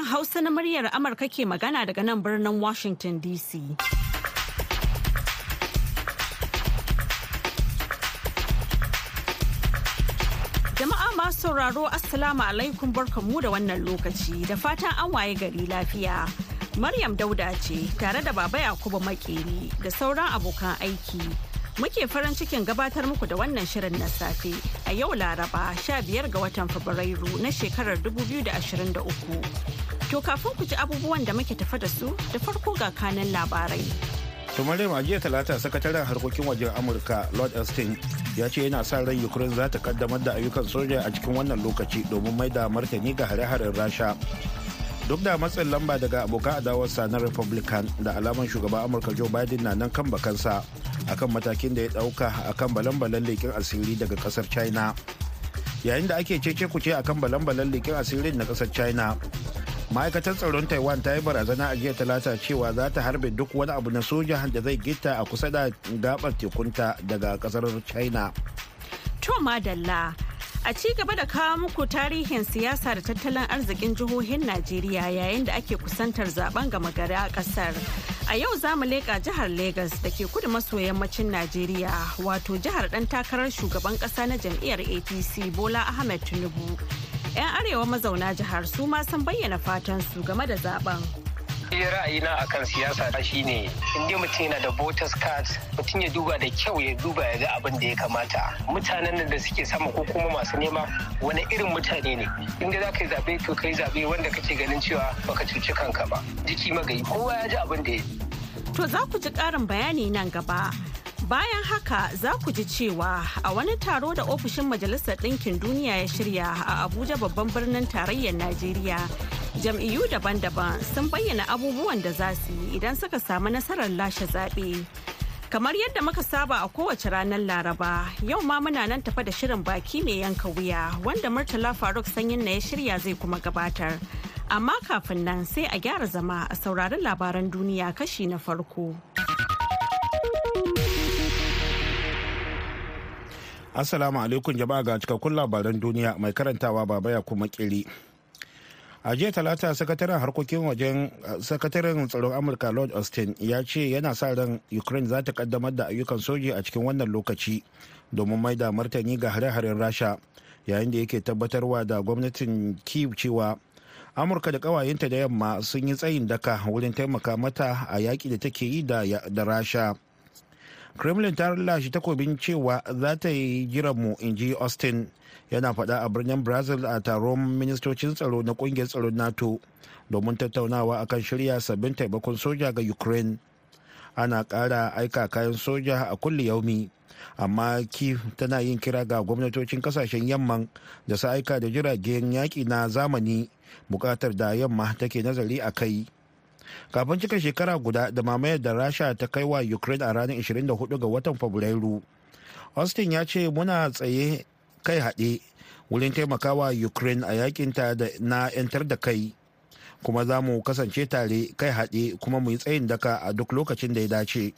Sashen Hausa na muryar Amurka ke magana daga nan birnin Washington DC. Jama'a masu sauraro Assalamu alaikum barkanmu da wannan lokaci da fatan an waye gari lafiya. Maryam Dauda ce tare da Baba Yakubu Makeri da sauran abokan aiki. Muke farin cikin gabatar muku da wannan shirin na safe a yau Laraba 15 ga watan Fabrairu na shekarar 2023. To kafin ku ji abubuwan da muke tafa da su da farko ga kanan labarai. Maryam a jiya talata sakataren harkokin wajen amurka lord austin ya ce yana sa ran ukraine za ta kaddamar da ayyukan soja a cikin wannan lokaci domin mai da martani ga hare-haren rasha duk da matsin lamba daga abokan adawarsa na republican da alaman shugaban amurka joe biden na nan kan bakansa akan matakin da ya ɗauka akan balan-balan leƙin asiri daga ƙasar china yayin da ake cece kuce akan balan-balan leƙin asirin na ƙasar china ma'aikatar tsaron taiwan ta yi barazana a jiya talata cewa za ta harbe duk wani abu na soja da zai gita a kusa da gabar tekunta daga ƙasar china To madalla a ci gaba da kawo muku tarihin siyasa da tattalin arzikin jihohin Najeriya yayin da ake kusantar zaɓen gama gari a ƙasar. A yau za mu leƙa jihar Legas da ke kudu maso yammacin Najeriya wato jihar ɗan takarar shugaban ƙasa na jam'iyyar APC Bola Ahmed Tinubu. 'Yan arewa mazauna jihar su ma sun bayyana fatan su game da zaɓen. Ra'ayina akan siyasa shine in dai mutum yana da voters card mutum ya duba da kyau ya duba ya ga abin da ya kamata mutanen da suke sama ko kuma masu nema wani irin mutane ne in dai za ka yi zaɓe to ka yi zaɓe wanda kake ganin cewa baka cuci kanka ba jiki magayi kowa ya ji abin da ya To za ku ji ƙarin bayani nan gaba. Bayan haka za ku ji cewa a wani taro da ofishin Majalisar Ɗinkin Duniya ya shirya a Abuja babban birnin tarayyar Najeriya. Jam'iyyu daban-daban sun bayyana abubuwan da za su yi idan suka samu nasarar lashe zaɓe. Kamar yadda muka saba a kowace ranar Laraba, yau ma muna nan tafa da shirin baki mai yanka wuya wanda Murtala Faruk sanyin na ya shirya zai kuma gabatar. Amma kafin nan sai a gyara zama a saurari labaran duniya kashi na farko. assalamu alaikum jama'a ga cikakkun labaran duniya mai karantawa baba ya kuma kiri a jiya talata sakataren harkokin wajen sakataren tsaron amurka lord austin ya ce yana sa ran ukraine za ta kaddamar da ayyukan soji a cikin wannan lokaci domin mai da martani ga hare-haren rasha yayin da yake tabbatarwa da gwamnatin kiev cewa amurka da kawayenta da yamma sun yi tsayin daka wurin taimaka mata a yaƙi da take yi da rasha. Kremlin ta lashe takobin cewa za ta yi jiranmu in ji austin. Yana faɗa a birnin brazil a taron ministocin tsaro na ƙungiyar tsaron nato domin tattaunawa akan shirya sabbin taimakon soja ga ukraine. Ana ƙara aika kayan soja a kulle yaumi amma kiev tana yin kira ga gwamnatocin ƙasashen yamman da su aika da jiragen yaƙi na zamani. Buƙatar da yamma take nazari a kai. Kafin cika shekara guda da mamayar da rasha ta kai wa ukraine a ranar 24 ga watan fabrairu austin ya ce muna tsaye kai haɗe wurin taimakawa ukraine a yakinta na 'yantar da kai kuma za mu kasance tare kai haɗe kuma mu yi tsayin daka a duk lokacin da ya dace.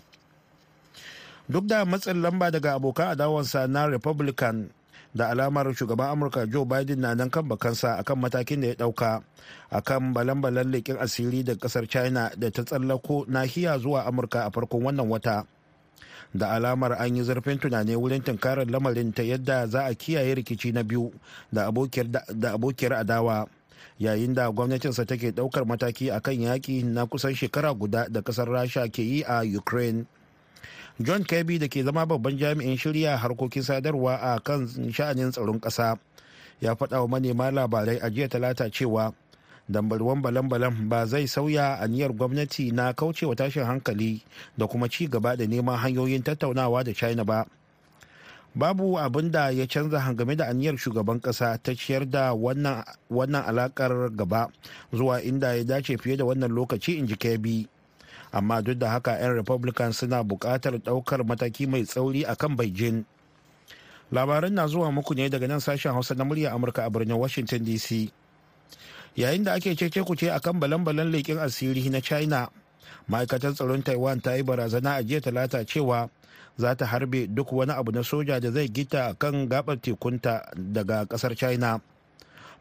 Duk da matsin lamba daga abokan adawarsa na republican da alamar shugaban amurka joe biden na nan kan bakansa akan matakin da ya ɗauka akan balan-balan leƙin asiri da ƙasar china da ta tsallako nahiya zuwa amurka a farkon wannan wata. Da alamar an yi zurfin tunani wurin tunkarar lamarin ta yadda za a kiyaye rikici na biyu da abokiyar adawa yayin da gwamnatinsa take ɗaukar mataki akan yaƙi na kusan shekara guda da ƙasar rasha ke yi a ukraine. John kirby da ke zama babban jami'in shirya harkokin sadarwa a kan sha'anin tsaron ƙasa ya faɗa wa manema labarai a jiya talata cewa dambarwan balan-balan ba zai sauya aniyar gwamnati na kaucewa tashin hankali da kuma ci gaba da neman hanyoyin tattaunawa da china ba. Babu abin da ya canza game da aniyar shugaban kasa ta ciyar da wannan alakar gaba zuwa inda ya dace fiye da wannan lokaci in ji kebi amma duk da haka 'yan republican suna buƙatar ɗaukar mataki mai tsauri a kan beijing. Labaran na zuwa muku ne daga nan sashen hausa na murya amurka a birnin washington dc yayin da ake cece kuce a kan balan-balan leƙin asiri na china ma'aikatar tsaron taiwan ta yi barazana a jiya talata cewa za ta harbe duk wani abu na soja da zai gita kan gabar tekunta daga ƙasar china.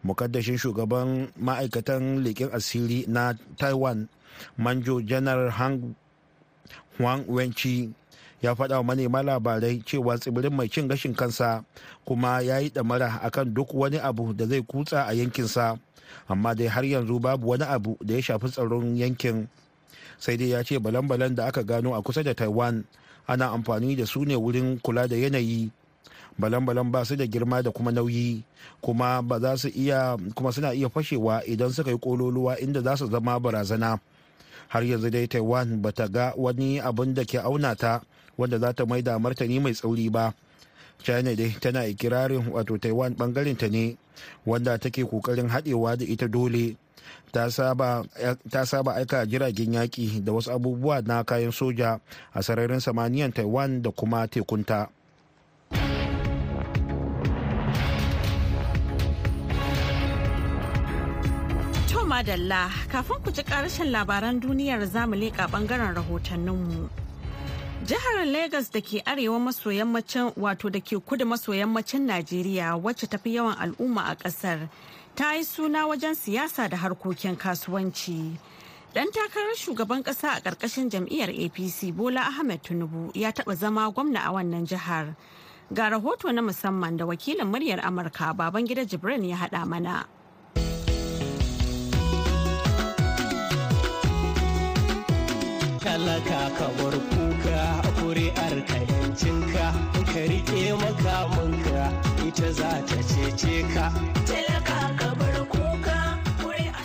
Mukaddashin shugaban ma'aikatan leƙen asiri na taiwan manjo janar hang huang wenchi ya faɗa wa manema labarai cewa tsibirin mai cin gashin kansa kuma ya yi ɗamara akan duk wani abu da zai kutsa a yankinsa. Amma dai har yanzu babu wani abu da ya shafi tsaron yankin. Sai dai ya ce balan-balan da aka gano a kusa da taiwan ana amfani da su ne wurin kula da yanayi. Balan-balan ba su da girma da kuma nauyi kuma ba za su iya kuma suna iya fashewa idan suka yi kololuwa inda za su zama barazana. Har yanzu dai taiwan ba ta ga wani abin da ke auna ta wanda za ta maida martani mai tsauri ba china dai tana ikirarin wato taiwan ɓangaren ta ne wanda take ƙoƙarin haɗewa da ita dole ta saba aika jiragen yaƙi da wasu abubuwa na kayan soja a sararin samaniyan taiwan da kuma tekunta. Madalla kafin ku ji ƙarshen labaran duniyar za mu leƙa ɓangaren rahotanninmu. Jihar Legas da ke arewa maso yammacin wato da ke kudu maso yammacin Najeriya wacce tafi yawan al'umma a ƙasar ta yi suna wajen siyasa da harkokin kasuwanci. Dan takarar shugaban ƙasa a ƙarƙashin jam'iyyar APC Bola Ahmed Tinubu ya taɓa zama gwamna a wannan jihar. Ga rahoto na musamman da wakilin muryar Amurka Babangida Jibrin ya haɗa mana. Talaka ka bar kuka kuri'ar ka yancinka ka riƙe makamanka ita za ta cece ka. Talaka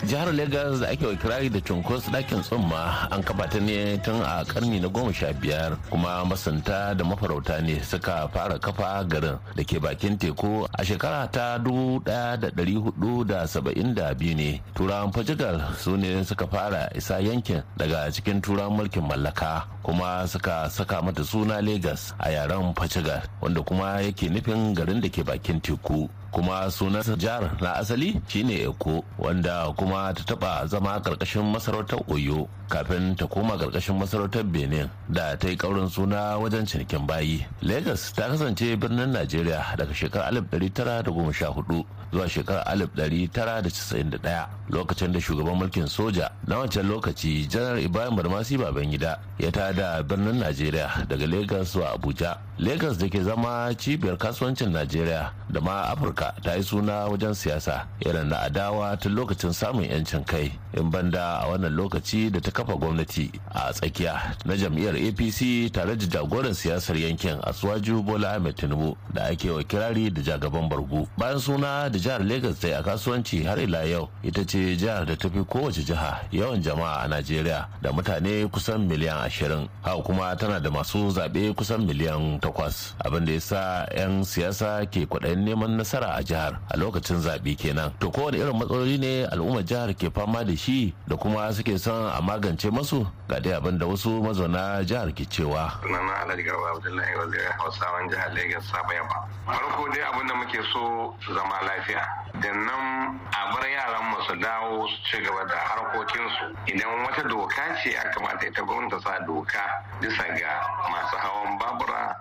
jihar Legas da ake kirari da cunkos ɗakin tsumma an kafa ta ne tun a karni na goma sha biyar kuma masanta da mafarauta ne suka fara kafa garin da ke bakin teku a shekara ta dubu ɗaya da dari huɗu da saba'in da biyu ne. Turawan fajigal su ne suka fara isa yankin daga cikin turawan mulkin mallaka kuma suka saka mata suna Legas a yaren fajigal wanda kuma yake nufin garin da ke bakin teku. Kuma sunan jihar na asali shine eko wanda kuma ta taba zama ƙarƙashin masarautar oyo kafin ta koma ƙarƙashin masarautar benin da ta yi kaurin suna wajen cinikin bayi. Lagos ta kasance birnin najeriya daga shekarar 1914 zuwa shekarar 1991 lokacin da shugaban mulkin soja na wancan lokaci janar ibrahim barmasi babangida ya tada birnin najeriya daga lagos zuwa abuja. Lagos da ke zama cibiyar kasuwancin najeriya da ma afirka. Ta yi suna wajen siyasa irin na adawa tun lokacin samun yancin kai in banda a wannan lokaci da ta kafa gwamnati a tsakiya na jam'iyyar apc tare da jagoran siyasar yankin asuwaju bola ahmed tinubu da ake wa kirari da jagaban bargu. Bayan suna da jihar lagos ta a kasuwanci har ila yau ita ce jihar da ta fi kowace jiha yawan jama'a a najeriya da mutane kusan miliyan ashirin. Haka kuma tana da masu zaɓe kusan miliyan takwas. Abin da ya sa 'yan siyasa ke kwaɗayin neman nasara a jihar a lokacin zaɓe kenan. To kowane irin matsaloli ne al'ummar jihar ke fama da shi da kuma suke son a magance masu ga dai abin da wasu mazauna jihar ke cewa. Sunana alhaji garba abdullahi wazirin hausawan jihar lagos saba yamma. Farko dai abin da muke so zama lafiya. Da nan a bar yaran mu su dawo su ci gaba da harkokinsu. Idan wata doka ce ya kamata ita gwamnati sa doka bisa ga masu hawan babura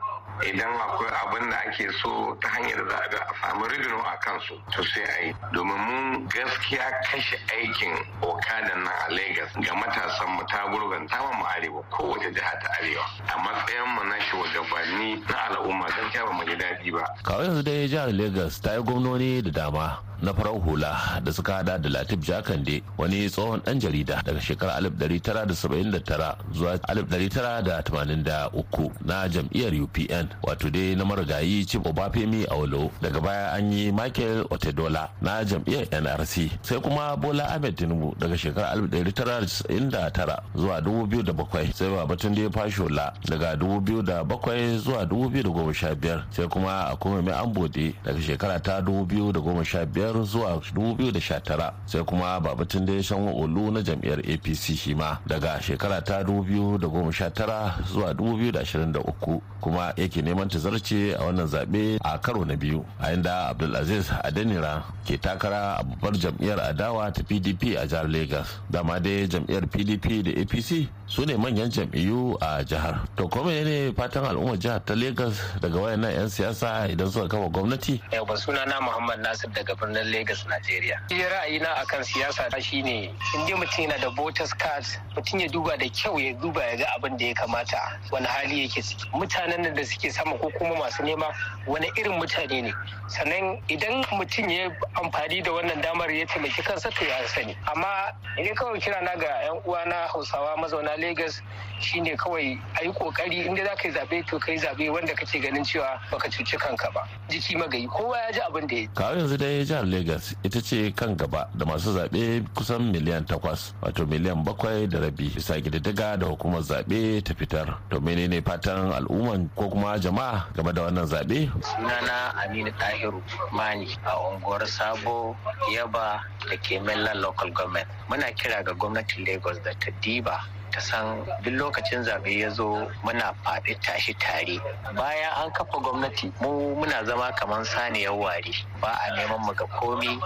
idan akwai abin da ake so ta hanyar za a samu rigino a kansu to sai a yi. Domin mun gaskiya kashe aikin okada na a lagos ga matasan mu ta gurganta mu arewa kowace jiha ta arewa. A matsayin mu na shugabanni na al'umma gaskiya ba mu ji daɗi ba. Kawai yanzu dai jihar lagos ta yi gwamnoni da dama na farar hula da suka hada da latif jakande wani tsohon dan jarida daga shekarar 1979 zuwa 1983 na jam'iyyar upn wato dai na marigayi chief obafemi awolo daga baya an yi michael otedola na jam'iyyar nrc sai kuma bola ahmed tinubu daga shekarar 1999 zuwa 2007 sai babatunde fashola daga 2007 zuwa 2015 sai kuma akwai mai ambode daga shekara ta 2015 biyar zuwa 2019 sai kuma babatun da shan olu na jam'iyyar apc shi ma daga shekara ta 2019 zuwa 2023 kuma yake neman tazarce a wannan zaɓe a karo na biyu a inda abdulaziz adenira ke takara a babbar jam'iyyar adawa ta pdp a jihar lagos dama dai jam'iyyar pdp da apc su ne manyan jam'iyyu a jihar to kuma ne fatan al'ummar jihar ta lagos daga wayannan 'yan siyasa idan suka kafa gwamnati yau ba suna na muhammad nasir daga birnin Lagos, Najeriya. Shi ra'ayina akan siyasa shine in dai mutum yana da voters card mutum ya duba da kyau ya duba ya ga abin da ya kamata wani hali yake ciki. Mutanen da suke sama ko kuma masu nema wani irin mutane ne. Sannan idan mutum ya amfani da wannan damar ya taimaki kansa to ya sani. Amma idan kawai kira na ga 'yan uwa na Hausawa mazauna Lagos shine kawai a yi ƙoƙari inda za ka yi zaɓe to ka yi zaɓe wanda kake ganin cewa baka cuci kanka ba jiki magayi kowa ya ji abin da ya kawo yanzu dai jihar lagos ita ce kan gaba da masu zaɓe kusan miliyan takwas wato miliyan bakwai da rabi bisa ƙididdiga da hukumar zaɓe ta fitar to menene fatan al'umman ko kuma jama'a game da wannan zaɓe? Sunana aminu tahiru mani a unguwar sabo yaba da ke mainland local government. Muna kira ga gwamnatin lagos da ta diba ta san duk lokacin zaɓe ya zo muna faɗi tashi tare. Bayan an kafa gwamnati mu muna zama kamar saniyar ware ba a neman mu ga komi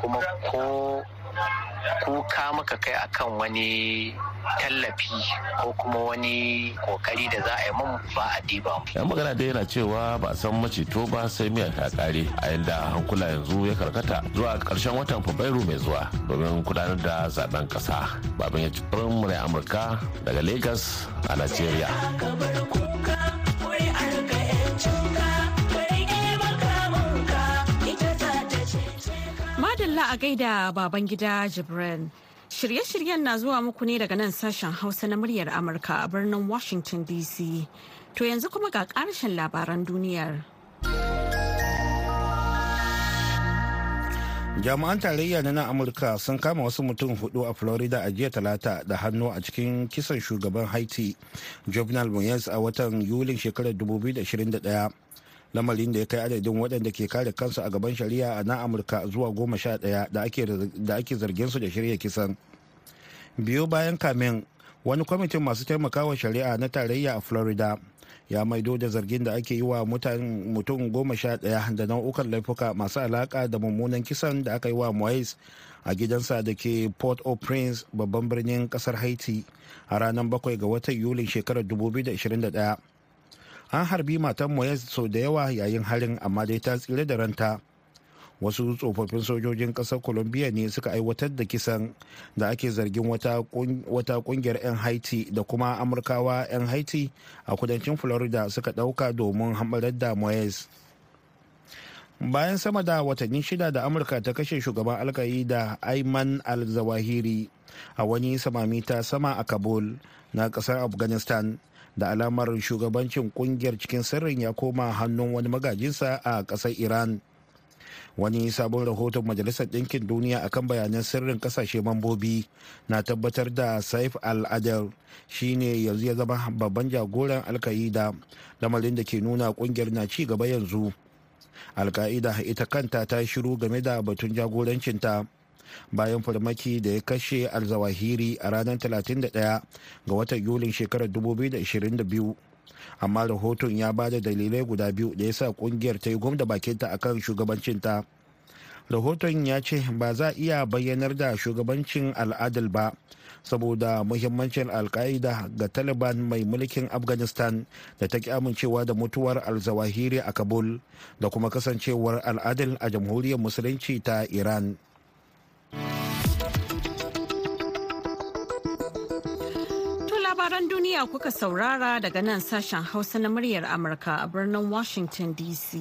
kuma ko kuka muka kai akan wani tallafi ko kuma wani ƙoƙari da za a yi mun ba a diba yan magana dai yana cewa ba san macito ba sai miya ta kare a yanda hankula yanzu ya karkata zuwa ƙarshen watan fabrairu mai zuwa domin gudanar da zaɓen kasa baban ya ci murai amurka daga lagos a nigeria A gaida baban gida Jibrin. Shirye-shiryen na zuwa muku ne daga nan sashen Hausa na muryar Amurka a birnin Washington DC. To yanzu kuma ga ƙarshen labaran duniyar. jami'an tarayya na amurka sun kama wasu mutum huɗu a florida a jiya talata da hannu a cikin kisan shugaban haiti jovenel moyes a watan yulin shekarar 2021 lamarin da ya kai adadin waɗanda ke kare kansu a gaban shari'a a na amurka zuwa goma sha ɗaya da ake zargin su da shirya kisan. Biyu bayan kamin wani kwamitin masu taimakawa shari'a na tarayya a florida ya maido da zargin da ake yi wa mutum goma sha ɗaya da nau'ukan laifuka masu alaka da mummunan kisan da aka yi wa moise a gidansa da ke port au prince babban birnin ƙasar haiti a ranar bakwai ga watan yulin shekarar 2021 an harbi matan moyes sau da yawa yayin harin amma dai ta tsire da ranta. Wasu tsofaffin sojojin ƙasar colombia ne suka aiwatar da kisan da ake zargin wata ƙungiyar 'yan haiti da kuma amurkawa 'yan haiti a kudancin florida suka ɗauka domin hamarar da moyes bayan sama da watanni shida da amurka ta kashe shugaban alkayi da ayman al-zawahiri a wani samami ta sama a kabul na ƙasar afghanistan da alamar shugabancin ƙungiyar cikin sirrin ya koma hannun wani magajinsa a ƙasar iran. Wani sabon rahoton majalisar ɗinkin duniya akan bayanan sirrin ƙasashe mambobi na tabbatar da saif al-adar shine yanzu ya zama babban jagoran alka'ida lamarin da ke nuna ƙungiyar na ci gaba yanzu. Alka'ida ita kanta ta shiru game da batun jagorancinta. Bayan farmaki da ya kashe alzawahiri a ranar 31 ga watan yulin shekarar 2022 amma rahoton ya ba da dalilai guda biyu da ya sa ƙungiyar ta yi gwamda bakinta akan shugabancinta. Rahoton ya ce ba za a iya bayyanar da shugabancin al'adal ba saboda muhimmancin alka'ida ga taliban mai mulkin afghanistan da ta ki amincewa da mutuwar alzawahiri a kabul da kuma kasancewar al'adal a jamhuriyar musulunci ta iran. Labaran duniya kuka saurara daga nan sashen hausa na muryar amurka a birnin washington dc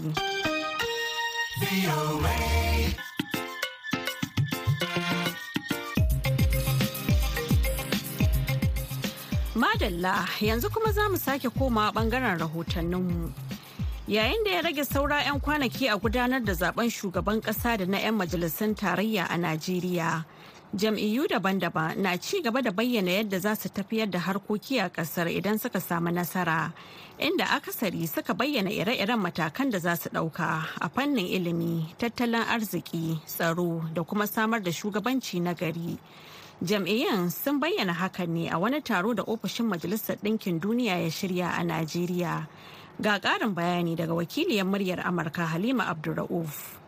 madalla yanzu kuma za mu sake koma ɓangaren rahotanninmu. Yayin da ya rage saura 'yan kwanaki a gudanar da zaɓen shugaban kasa da na 'yan majalisun tarayya a najeriya. Jam'iyyu daban-daban na ci gaba da bayyana yadda za su tafiyar da harkoki a ƙasar idan suka samu nasara inda akasari suka bayyana ire-iren matakan da za su ɗauka a fannin ilimi tattalin arziki tsaro da kuma samar da shugabanci na gari. Jam'iyyun sun bayyana hakan ne a wani taro da ofishin majalisar ɗinkin duniya ya shirya a najeriya ga ƙarin bayani daga wakiliyar muryar amurka halima abdulra'uf.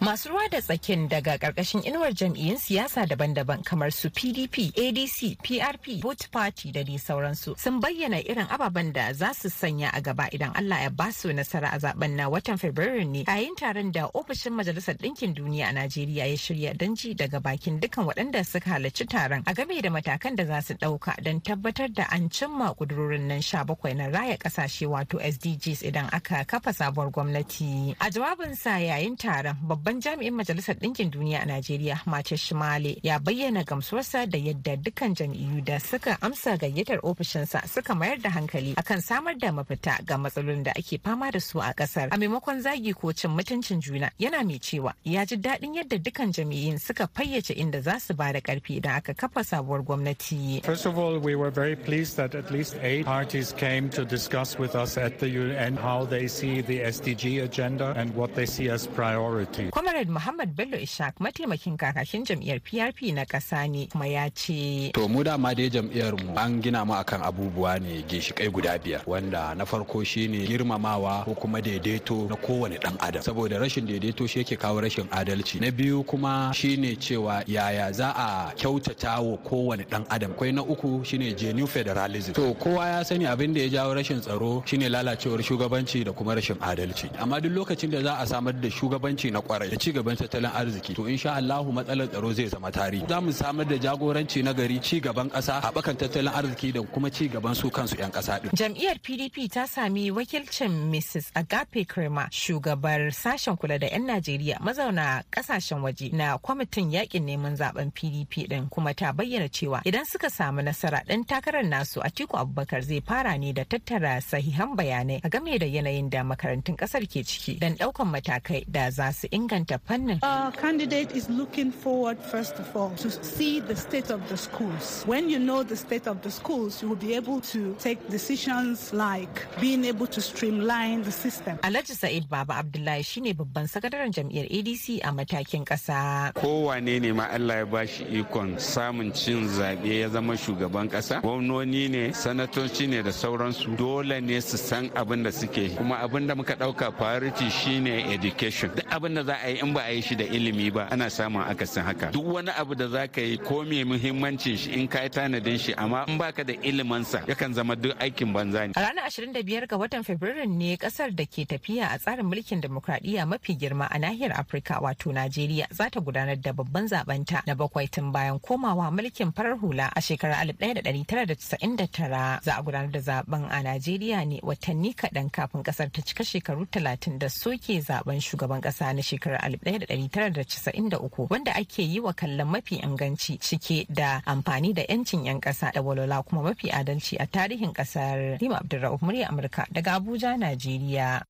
Masu ruwa da tsakin daga ƙarƙashin inuwar jam'iyyun siyasa daban-daban kamar su PDP, ADC, PRP, Vote Party da dai sauransu sun bayyana irin ababen da za su sanya a gaba idan Allah ya ba su nasara a zaɓen na watan Fabrairu ne yayin taron da ofishin Majalisar Ɗinkin Duniya a Najeriya ya shirya don ji daga bakin dukkan waɗanda suka halarci taron a game da matakan da za su ɗauka don tabbatar da an cimma ƙudurorin nan sha bakwai na raya ƙasashe wato SDGs idan aka kafa sabuwar gwamnati. A jawabinsa yayin taron babban jami'in Majalisar Ɗinkin Duniya a Najeriya Mace Shimale ya bayyana gamsuwarsa da yadda dukkan jam'iyyu da suka amsa gayyatar ofishinsa suka mayar da hankali akan samar da mafita ga matsalolin da ake fama da su a ƙasar. A maimakon zagi ko cin mutuncin juna yana mai cewa ya ji daɗin yadda dukkan jam'iyyun suka fayyace inda za su ba da ƙarfi idan aka kafa sabuwar gwamnati. First of all, we were very pleased that at least eight parties came to discuss with us at the UN how they see the SDG agenda and what they see as priority. Comrade Muhammad Bello Ishaq mataimakin kakakin jam'iyyar PRP na ƙasa ne kuma ya ce. To mu dama dai jam'iyyar mu an gina mu akan abubuwa ne ginshiƙai guda biyar wanda na farko shine girmamawa ko kuma daidaito na kowane ɗan adam saboda rashin daidaito shi yake kawo rashin adalci. Na biyu kuma shine cewa yaya za a kyautata wa kowane ɗan adam. Kwai na uku shine genuine federalism. To kowa ya sani abin da ya jawo rashin tsaro shine lalacewar shugabanci da kuma rashin adalci. Amma duk lokacin da za a samar da shugabanci na ƙwarai da ci gaban tattalin arziki to insha Allahu matsalar tsaro zai zama tarihi. Za mu samar da jagoranci na gari ci gaban ƙasa haɓakan tattalin arziki da kuma ci gaban su kansu 'yan ƙasa ɗin. Jam'iyyar PDP ta sami wakilcin Mrs. Agape Krema shugabar sashen kula da 'yan Najeriya mazauna ƙasashen waje na kwamitin yaƙin neman zaɓen PDP ɗin kuma ta bayyana cewa idan suka samu nasara ɗan takarar nasu Atiku Abubakar zai fara ne da tattara sahihan bayanai a game da yanayin da makarantun ƙasar ke ciki don ɗaukan matakai da za su inganta fannin. Our candidate is looking forward first of all to see the state of the schools. When you know the state of the schools, you will be able to take decisions like being able to streamline the system. Alhaji Sa'id Baba Abdullahi shine babban sakataren jam'iyyar ADC a matakin ƙasa. Kowane ne ma Allah ya bashi ikon samun cin zaɓe ya zama shugaban ƙasa. Gwamnoni ne, sanatoci ne da sauransu dole ne su san abin da suke kuma abin da muka ɗauka priority shine education. Duk abin da za a yi in ba a yi shi da ilimi ba ana samun akasin haka. Duk wani abu da za ka yi ko me muhimmancin shi in ka yi tanadin shi amma in baka da ilimansa yakan zama duk aikin banza ne. A ranar 25 ga watan Fabrairu ne ƙasar da ke tafiya a tsarin mulkin demokradiyya mafi girma a nahiyar Afirka wato Najeriya za ta gudanar da babban zabenta na bakwai tun bayan komawa mulkin farar hula a shekarar 1999 za a gudanar da zaɓen a Najeriya ne watanni kaɗan kafin ƙasar ta cika shekaru 30 da soke zaɓen shugaban ƙasa na shekarar 1993 wanda ake yi wa kallon mafi inganci cike da amfani da 'yancin 'yan ƙasa da walwala kuma mafi adalci a tarihin ƙasar. Lima Abdulrahman murya Amurka daga Abuja, Najeriya.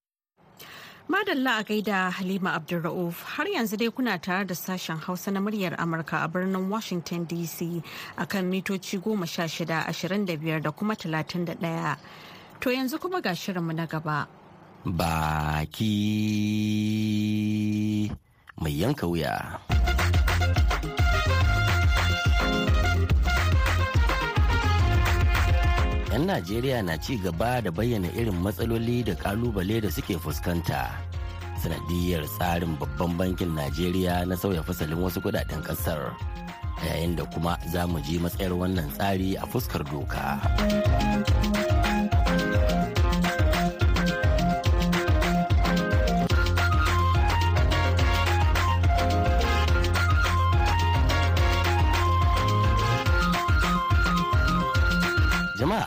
Madalla a gaida Halima Abdulra'uf har yanzu dai kuna tare da sashen Hausa na muryar Amurka a birnin Washington DC akan mitoci goma sha shida ashirin da biyar da kuma talatin da ɗaya. To yanzu kuma ga shirinmu na gaba. Baki mai yanka wuya. 'yan najeriya na ci gaba da bayyana irin matsaloli da ƙalubale da suke fuskanta sanadiyar tsarin babban bankin najeriya na sauya fasalin wasu kuɗaɗen ƙasar yayin da kuma za mu ji matsayar wannan tsari a fuskar doka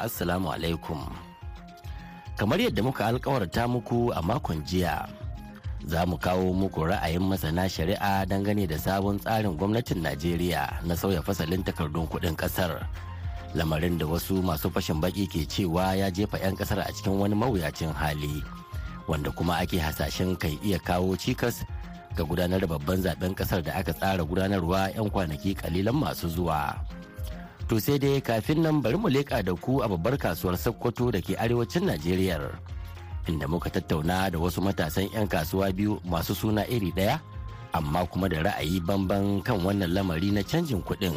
Assalamu alaikum. Kamar yadda muka alkawarta muku a makon jiya, za mu kawo muku ra'ayin masana shari'a dangane da sabon tsarin gwamnatin Najeriya na sauya fasalin takardun kuɗin ƙasar. Lamarin da wasu masu fashin baki ke cewa ya jefa 'yan ƙasar a cikin wani mawuyacin hali, wanda kuma ake hasashen kai iya kawo cikas ga gudanar da babban zaɓen ƙasar da aka tsara gudanarwa 'yan kwanaki kalilan masu zuwa. To sai dai kafin nan bari mu leƙa da ku a babbar kasuwar Sokoto da ke arewacin Najeriya. Inda muka tattauna da wasu matasan 'yan kasuwa biyu masu suna iri ɗaya, amma kuma da ra'ayi bamban kan wannan lamari na canjin kuɗin.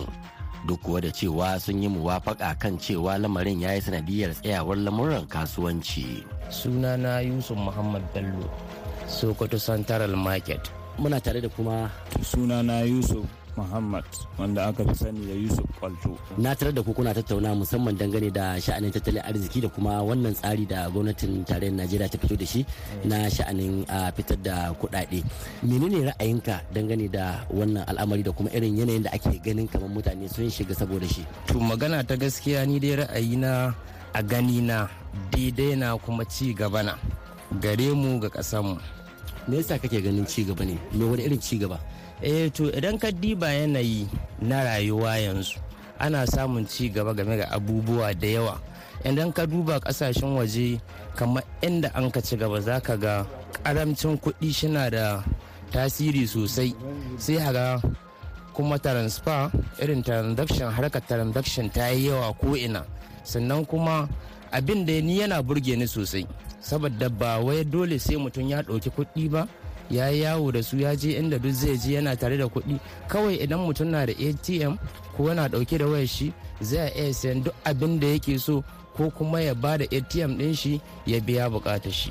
Duk kuwa da cewa sun yi muwafaka kan cewa lamarin ya yi sanadiyar tsayawar lamuran kasuwanci. Sunana Yusuf Muhammad Bello, Sokoto Central Market. muna tare da kuma sunana yusuf Muhammad wanda aka fi sani da Yusuf Kwalto. Na tare da ku kuna tattauna musamman dangane da sha'anin tattalin arziki da kuma wannan tsari da gwamnatin tarayyar Najeriya ta fito da shi na sha'anin fitar da kuɗaɗe. Menene ra'ayinka dangane da wannan al'amari da kuma irin yanayin da ake ganin kamar mutane sun shiga saboda shi? To magana ta gaskiya ni dai ra'ayina a gani na daidai na kuma ci gaba na gare mu ga ƙasarmu. Me yasa kake ganin ci gaba ne? Me wani irin ci gaba? Eh to idan ka diba yanayi na rayuwa yanzu ana samun ci gaba game ga abubuwa da yawa. Idan ka duba ƙasashen waje kamar inda an ka ci gaba za ka ga karamcin kuɗi shina da tasiri sosai. Sai haga kuma transfer irin transaction harkar transaction ta yi yawa ko ina sannan kuma abin da ni yana burge ni sosai saboda ba wai dole sai mutum ya ɗauki kuɗi ba ya yi yawo da su ya je inda duk zai je yana tare da kuɗi. Kawai idan mutum na da atm ko yana ɗauke da wayar shi zai iya sayan duk abin da yake so ko kuma ya ba da atm ɗin shi ya biya buƙatar shi.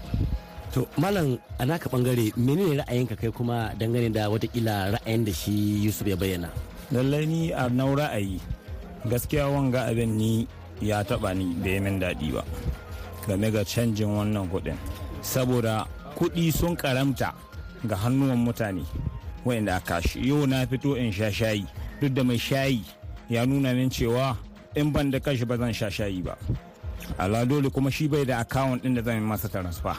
To malam a naka ɓangare menene ra'ayinka kai kuma dangane da wataƙila ra'ayin da shi yusuf ya bayyana? Lallai ni a nau ra'ayi. Gaskiya wanga abin ni ya taba ni bai min daɗi ba game ga canjin wannan kuɗin. Saboda kuɗi sun karamta ga hannuwan mutane wa'inda aka shi. Yau na fito in sha shayi. Duk da mai shayi ya nuna min cewa in ban da kashi ba zan sha shayi ba. Ala dole kuma shi bai da akawun din da zan yi masa transfer.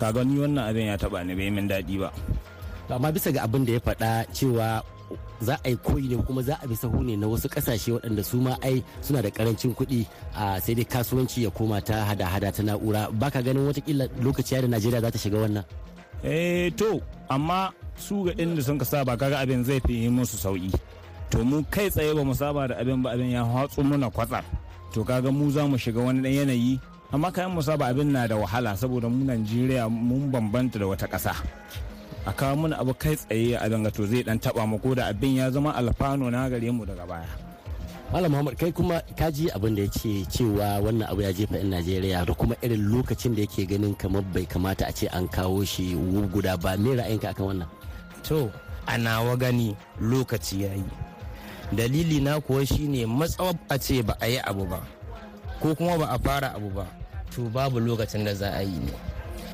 Kaga ni wannan abin ya taba ni bai min daɗi ba. Amma bisa ga abin da ya faɗa cewa za a yi koyi ne kuma za a bi sahu ne na wasu ƙasashe waɗanda su ma ai suna da ƙarancin kuɗi a sai dai kasuwanci ya koma ta hada-hada ta na'ura. Baka ganin wataƙila lokaci da najeriya za ta shiga wannan? Eh to amma su ga inda sun ka saba kaga abin zai fi musu sauƙi to mu kai tsaye ba mu saba da abin ba abin ya hatsu muna kwatsar to kaga mu za mu shiga wani dan yanayi amma kayan mu saba abin na da wahala saboda mu Najeriya mun bambanta da wata ƙasa. A kawo mana abu kai tsaye a danga to zai dan taba mu ko da abin ya zama alfano na gare mu daga baya. Malam Muhammad kai kuma ka ji abin da ya ce cewa wannan abu ya jefa 'yan Najeriya da kuma irin lokacin da yake ganin kamar bai kamata a ce an kawo shi guda ba. Me ra'ayinka akan wannan? To a nawa gani lokaci ya yi. Dalili na kuwa shine matsawar a ce ba a yi abu ba ko kuma ba a fara abu ba to babu lokacin da za a yi ne.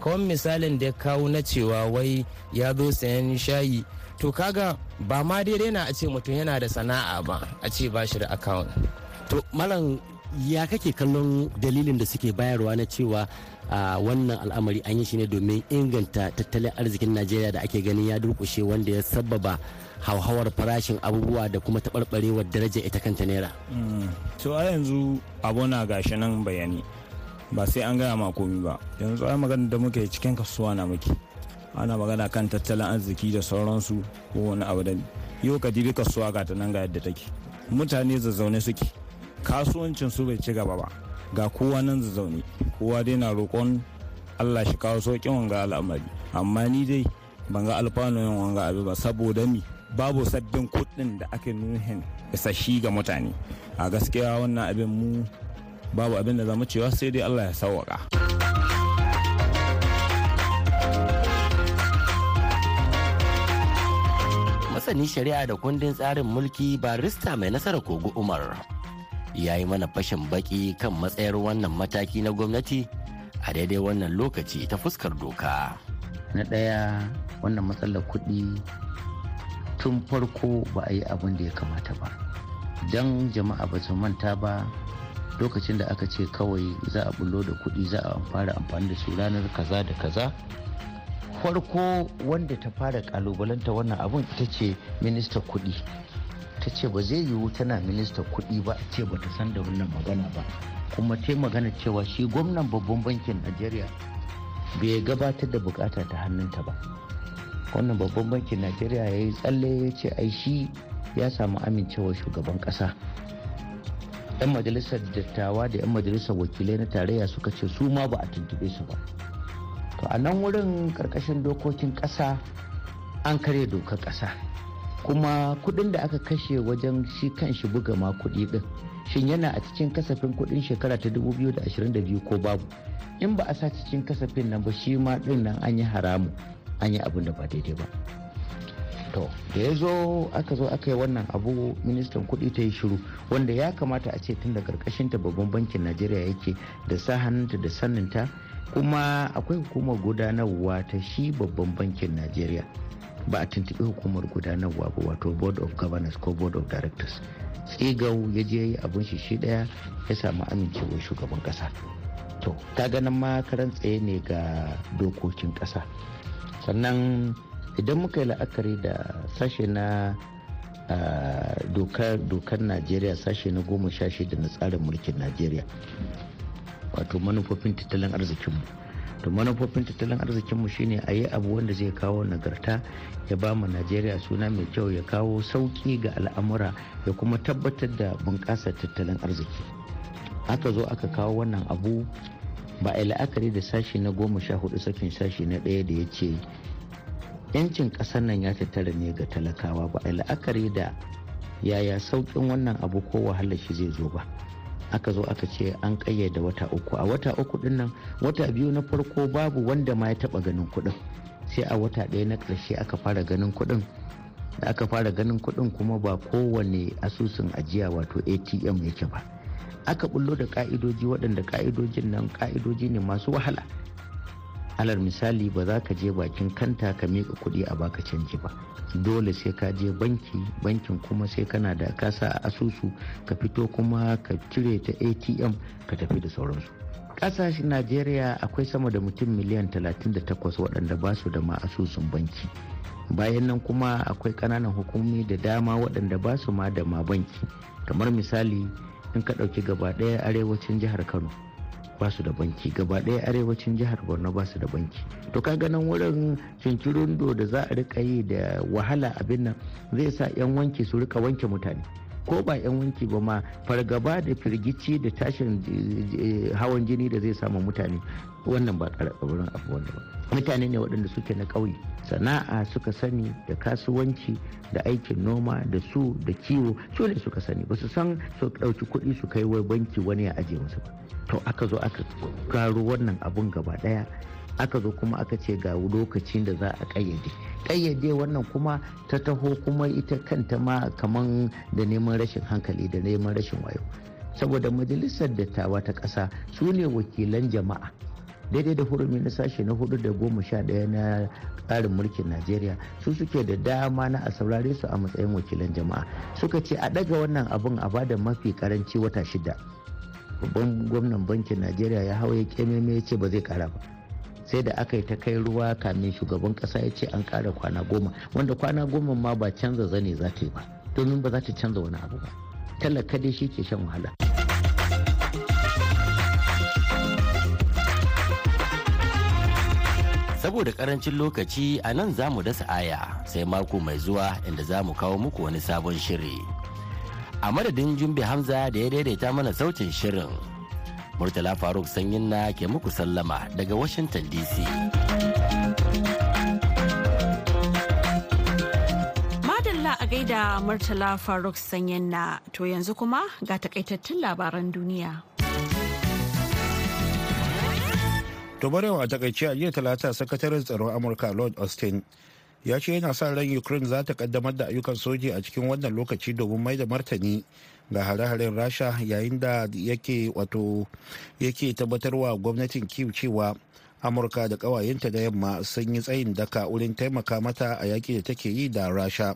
Kawai misalin da ya kawo na cewa wai ya zo sayan shayi. To kaga ba ma daidai na a ce mutum yana da sana'a ba a ce ba shi da account. To malam ya kake kallon dalilin da suke bayarwa na cewa a wannan al'amari an yi shi ne domin inganta tattalin arzikin najeriya da ake ganin ya durkushe wanda ya sababa hauhawar farashin abubuwa da kuma taɓarɓarewar darajar ita kanta naira? To a yanzu abu na gashi nan bayani. Ba sai an gaya ma komi ba. Yanzu ai magana da muke cikin kasuwa na muke. Ana magana kan tattalin arziki da sauransu ko wani abu da yau ka dibi kasuwa ga ta nan ga yadda take. Mutane zazzaune suke. Kasuwancin su bai ci gaba ba. Ga kowa nan zazzaune. Kowa dai na roƙon allah shi kawo sauƙin wanga al'amari. Amma ni dai ban ga alfanu yin wanga abu ba saboda mi? Babu sabbin kuɗin da ake nuhin isashi ga mutane. A gaskiya wannan abin mu babu abin da zama cewa sai dai allah ya sauwaka. masanin shari'a da kundin tsarin mulki barista mai nasara kogo umar ya yi mana fashin baki kan matsayar wannan mataki na gwamnati a daidai wannan lokaci ta fuskar doka na ɗaya wannan matsalar kuɗi tun farko ba a yi abin da ya kamata ba don jama'a ba su manta ba lokacin da aka ce kawai za a bullo da kuɗi za a fara amfani da su ranar kaza da kaza farko wanda ta fara kalubalanta wannan abun ita ce minista kuɗi. Ta ce ba zai yiwu tana minista kuɗi ba ce ba ta san da wannan magana ba. Kuma ta magana cewa shi gwamnan babban bankin najeriya bai gabatar da buƙata ta hannunta ba. Wannan babban bankin najeriya ya yi tsalle ya ce ai shi ya samu amincewar shugaban kasa yan majalisar dattawa da yan majalisar wakilai na tarayya suka ce su ma ba a tuntube su ba. To a nan wurin ƙarƙashin dokokin kasa an karya dokar kasa kuma kuɗin da aka kashe wajen shi kan shi buga ma kuɗi din shin yana a cikin kasafin kuɗin shekara ta 2022 ko babu? In ba a sa cikin kasafin nan ba shi ma ɗin nan an yi haramu an yi abin da ba daidai ba. To da ya zo aka zo aka yi wannan abu ministan kuɗi ta yi shiru wanda ya kamata a ce tun da ta babban bankin najeriya yake da sa hannunta da saninta kuma akwai hukumar gudanarwa ta shi babban bankin najeriya. Ba a tuntuɓi hukumar gudanarwa ba wato board of governors ko board of directors. Tsigau ya je yi abin shi shi ɗaya ya samu amincewar shugaban kasa to ta ganin ma karan tsaye ne ga dokokin kasa sannan idan muka yi la'akari da sashe na dokar najeriya sashe na goma sha shida na tsarin mulkin najeriya wato manufofin tattalin arzikinmu. To manufofin tattalin arzikinmu shine a yi abu wanda zai kawo nagarta ya ba mu najeriya suna mai kyau ya kawo sauƙi ga al'amura ya kuma tabbatar da bunƙasar tattalin arziki. Aka zo aka kawo wannan abu ba a la'akari da sashi na goma sha huɗu sakin sashi na ɗaya da ya ce yancin ƙasar nan ya tattara ne ga talakawa ba a la'akari da yaya sauƙin wannan abu ko wahalar shi zai zo ba. Aka zo aka ce an ƙayyade wata uku. A wata uku ɗin nan wata biyu na farko babu wanda ma ya taɓa ganin kuɗin. Sai a wata ɗaya na ƙarshe aka fara ganin kuɗin. Da aka fara ganin kuɗin kuma ba kowane asusun ajiya wato atm yake ba. Aka bullo da ka'idoji waɗanda ka'idojin nan ka'idoji ne masu wahala. Alal misali ba za ka je bakin kanta ka miƙa kuɗi a baka canji ba. Dole sai ka je banki bankin kuma sai kana da kasa a asusu ka fito kuma ka cire ta atm ka tafi da sauransu. Ƙasashen najeriya akwai sama da mutum miliyan 38 waɗanda ba su da ma asusun banki. Bayan nan kuma akwai ƙananan hukumomi da dama waɗanda ba su ma da ma banki. Kamar misali in ka ɗauki gaba ɗaya arewacin jihar kano ba su da banki gaba ɗaya arewacin jihar borno ba su da banki. To ka ganin wurin cincirundo da za a riƙa yi da wahala abin nan zai sa 'yan wanki su riƙa wanke mutane. Ko ba 'yan wanki ba ma fargaba da firgici da tashin hawan jini da zai samu mutane. Wannan ba wurin abu wanda ba. Mutane ne waɗanda suke na ƙauye. Sana'a suka sani da kasuwanci da aikin noma da su da kiwo. Su ne suka sani. Ba su san su ɗauki kuɗi su kai wai banki wani ya ajiye musu ba. To aka zo aka karo wannan abun gaba ɗaya. Aka zo kuma aka ce ga lokacin da za a ƙayyade. Ƙayyade wannan kuma ta taho kuma ita kanta ma kaman da neman rashin hankali da neman rashin wayo. Saboda majalisar dattawa ta ƙasa su ne wakilan jama'a. Daidai da hurumi na sashe na huɗu da goma sha ɗaya na tsarin mulkin najeriya su suke da dama na a saurare su a matsayin wakilan jama'a. Suka ce a ɗaga wannan abun a ba da mafi karanci wata shida. Babban gwamnan bankin najeriya ya hau ya kememe ya ce ba zai kara ba. Sai da aka yi ta kai ruwa kamin shugaban kasa ya ce an kara kwana goma wanda kwana goma ma ba canza zane za ta yi ba domin ba za ta canza wani abu ba. Talaka dai shi ke shan wahala. Saboda ƙarancin lokaci a nan za mu dasa aya sai mako mai zuwa inda za mu kawo muku wani sabon shiri. A madadin jumbe hamza da ya daidaita mana sautin shirin murtala faruk sanyin na ke muku sallama daga washington dc madalla a gaida murtala faruk sanyin na. To yanzu kuma ga takaitattun labaran duniya. To barewa a taƙaice a jiya talata sakataren tsaron Amurka Lord Austin ya ce yana sa ran Ukraine za ta kaddamar da ayyukan soji a cikin wannan lokaci domin mai da martani ga hare-haren Rasha yayin da yake wato yake tabbatarwa gwamnatin Kyiv cewa Amurka da ƙawayenta da yamma sun yi tsayin daka wurin taimaka mata a yaƙi da take yi da Rasha.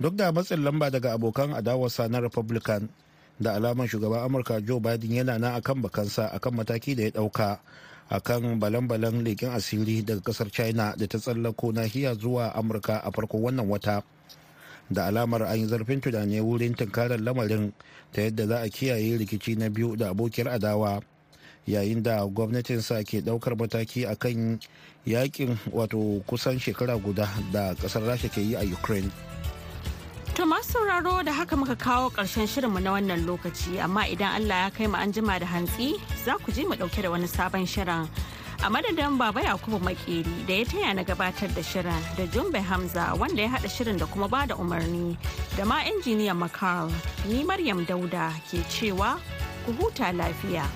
Duk da matsin lamba daga abokan adawarsa na Republican da alaman shugaban amurka joe biden yana na akan bakansa akan mataki da ya ɗauka akan balan-balan leƙen asiri daga ƙasar china da ta tsallako nahiya zuwa amurka a farkon wannan wata da alamar an yi zarfin tunani wurin tunkarar lamarin ta yadda za a kiyaye rikici na biyu da abokiyar adawa yayin da gwamnatinsa ke ɗaukar mataki akan yaƙin wato kusan shekara guda da ƙasar rasha ke yi a ukraine To masu sauraro da haka muka kawo ƙarshen shirinmu na wannan lokaci amma idan Allah ya kai mu an jima da hantsi za ku je mu ɗauke da wani sabon shirin. A madadin Baba Yakubu Makeri da ya taya na gabatar da shirin da Jumbe Hamza wanda ya haɗa shirin da kuma ba da umarni da ma injiniyan Makar ni Maryam Dauda ke cewa ku huta lafiya.